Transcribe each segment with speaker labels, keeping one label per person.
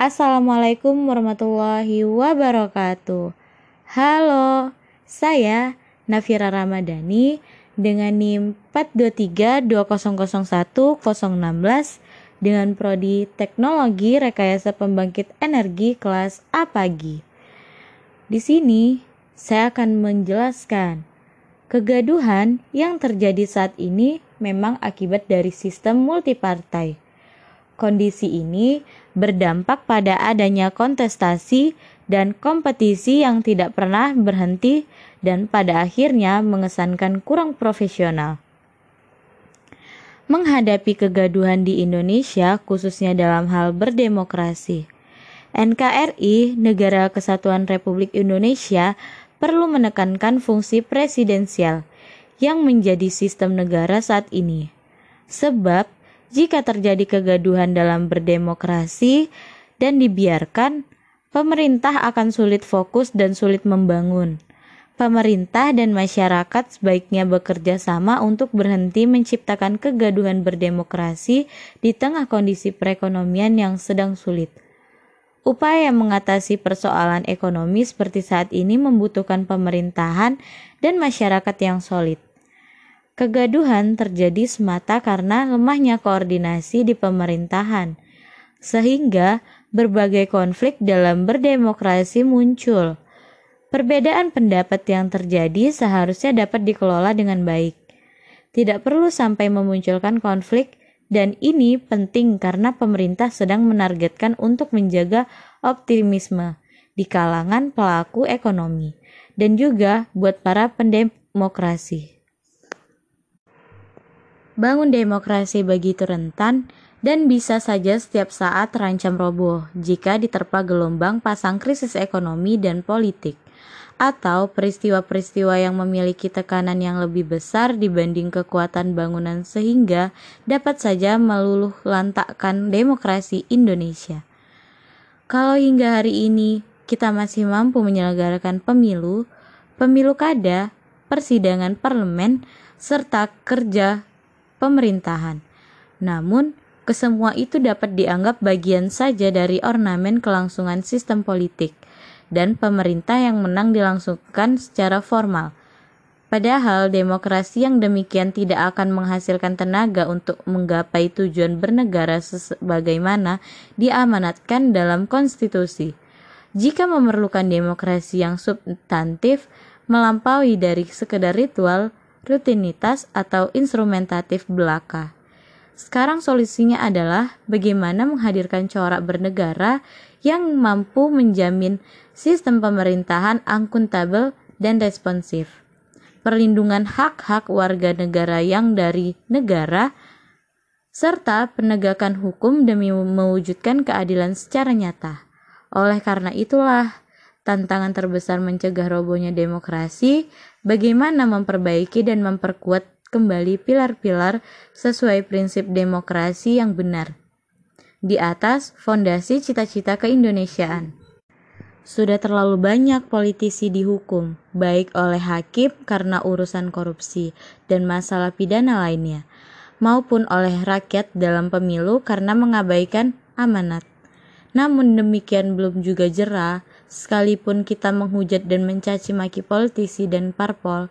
Speaker 1: Assalamualaikum warahmatullahi wabarakatuh. Halo, saya Nafira Ramadhani dengan NIM 4232001 dengan prodi Teknologi Rekayasa Pembangkit Energi kelas A pagi. Di sini saya akan menjelaskan kegaduhan yang terjadi saat ini memang akibat dari sistem multipartai. Kondisi ini berdampak pada adanya kontestasi dan kompetisi yang tidak pernah berhenti dan pada akhirnya mengesankan kurang profesional. Menghadapi kegaduhan di Indonesia, khususnya dalam hal berdemokrasi, NKRI, Negara Kesatuan Republik Indonesia, perlu menekankan fungsi presidensial yang menjadi sistem negara saat ini. Sebab, jika terjadi kegaduhan dalam berdemokrasi dan dibiarkan, pemerintah akan sulit fokus dan sulit membangun pemerintah dan masyarakat sebaiknya bekerja sama untuk berhenti menciptakan kegaduhan berdemokrasi di tengah kondisi perekonomian yang sedang sulit. Upaya mengatasi persoalan ekonomi seperti saat ini membutuhkan pemerintahan dan masyarakat yang solid. Kegaduhan terjadi semata karena lemahnya koordinasi di pemerintahan, sehingga berbagai konflik dalam berdemokrasi muncul Perbedaan pendapat yang terjadi seharusnya dapat dikelola dengan baik. Tidak perlu sampai memunculkan konflik dan ini penting karena pemerintah sedang menargetkan untuk menjaga optimisme di kalangan pelaku ekonomi dan juga buat para pendemokrasi. Bangun demokrasi begitu rentan dan bisa saja setiap saat terancam roboh jika diterpa gelombang pasang krisis ekonomi dan politik atau peristiwa-peristiwa yang memiliki tekanan yang lebih besar dibanding kekuatan bangunan sehingga dapat saja meluluh lantakkan demokrasi Indonesia. Kalau hingga hari ini kita masih mampu menyelenggarakan pemilu, pemilu kada, persidangan parlemen, serta kerja pemerintahan. Namun, kesemua itu dapat dianggap bagian saja dari ornamen kelangsungan sistem politik – dan pemerintah yang menang dilangsungkan secara formal. Padahal demokrasi yang demikian tidak akan menghasilkan tenaga untuk menggapai tujuan bernegara sebagaimana diamanatkan dalam konstitusi. Jika memerlukan demokrasi yang substantif, melampaui dari sekedar ritual, rutinitas, atau instrumentatif belaka. Sekarang solusinya adalah bagaimana menghadirkan corak bernegara yang mampu menjamin sistem pemerintahan akuntabel dan responsif, perlindungan hak-hak warga negara yang dari negara, serta penegakan hukum demi mewujudkan keadilan secara nyata. Oleh karena itulah, tantangan terbesar mencegah robohnya demokrasi, bagaimana memperbaiki dan memperkuat kembali pilar-pilar sesuai prinsip demokrasi yang benar di atas fondasi cita-cita keindonesiaan. Sudah terlalu banyak politisi dihukum, baik oleh hakim karena urusan korupsi dan masalah pidana lainnya, maupun oleh rakyat dalam pemilu karena mengabaikan amanat. Namun demikian belum juga jerah, sekalipun kita menghujat dan mencaci maki politisi dan parpol,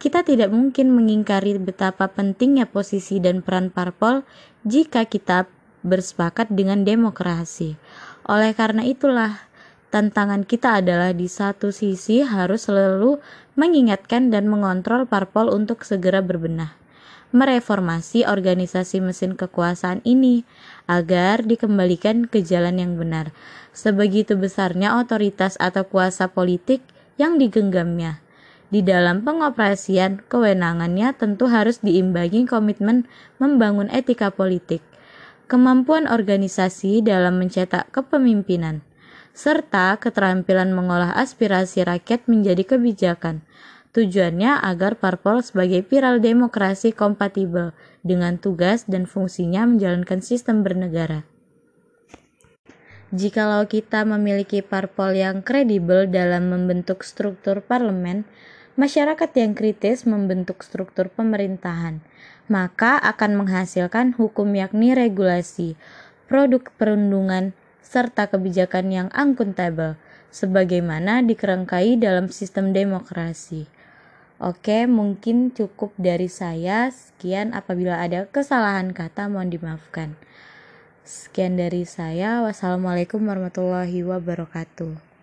Speaker 1: kita tidak mungkin mengingkari betapa pentingnya posisi dan peran parpol jika kita bersepakat dengan demokrasi. Oleh karena itulah, tantangan kita adalah di satu sisi harus selalu mengingatkan dan mengontrol parpol untuk segera berbenah, mereformasi organisasi mesin kekuasaan ini agar dikembalikan ke jalan yang benar. Sebegitu besarnya otoritas atau kuasa politik yang digenggamnya. Di dalam pengoperasian kewenangannya tentu harus diimbangi komitmen membangun etika politik kemampuan organisasi dalam mencetak kepemimpinan, serta keterampilan mengolah aspirasi rakyat menjadi kebijakan. Tujuannya agar parpol sebagai viral demokrasi kompatibel dengan tugas dan fungsinya menjalankan sistem bernegara. Jikalau kita memiliki parpol yang kredibel dalam membentuk struktur parlemen, masyarakat yang kritis membentuk struktur pemerintahan, maka akan menghasilkan hukum yakni regulasi, produk perundungan, serta kebijakan yang akuntabel, sebagaimana dikerangkai dalam sistem demokrasi. Oke, mungkin cukup dari saya. Sekian, apabila ada kesalahan kata, mohon dimaafkan. Sekian dari saya. Wassalamualaikum warahmatullahi wabarakatuh.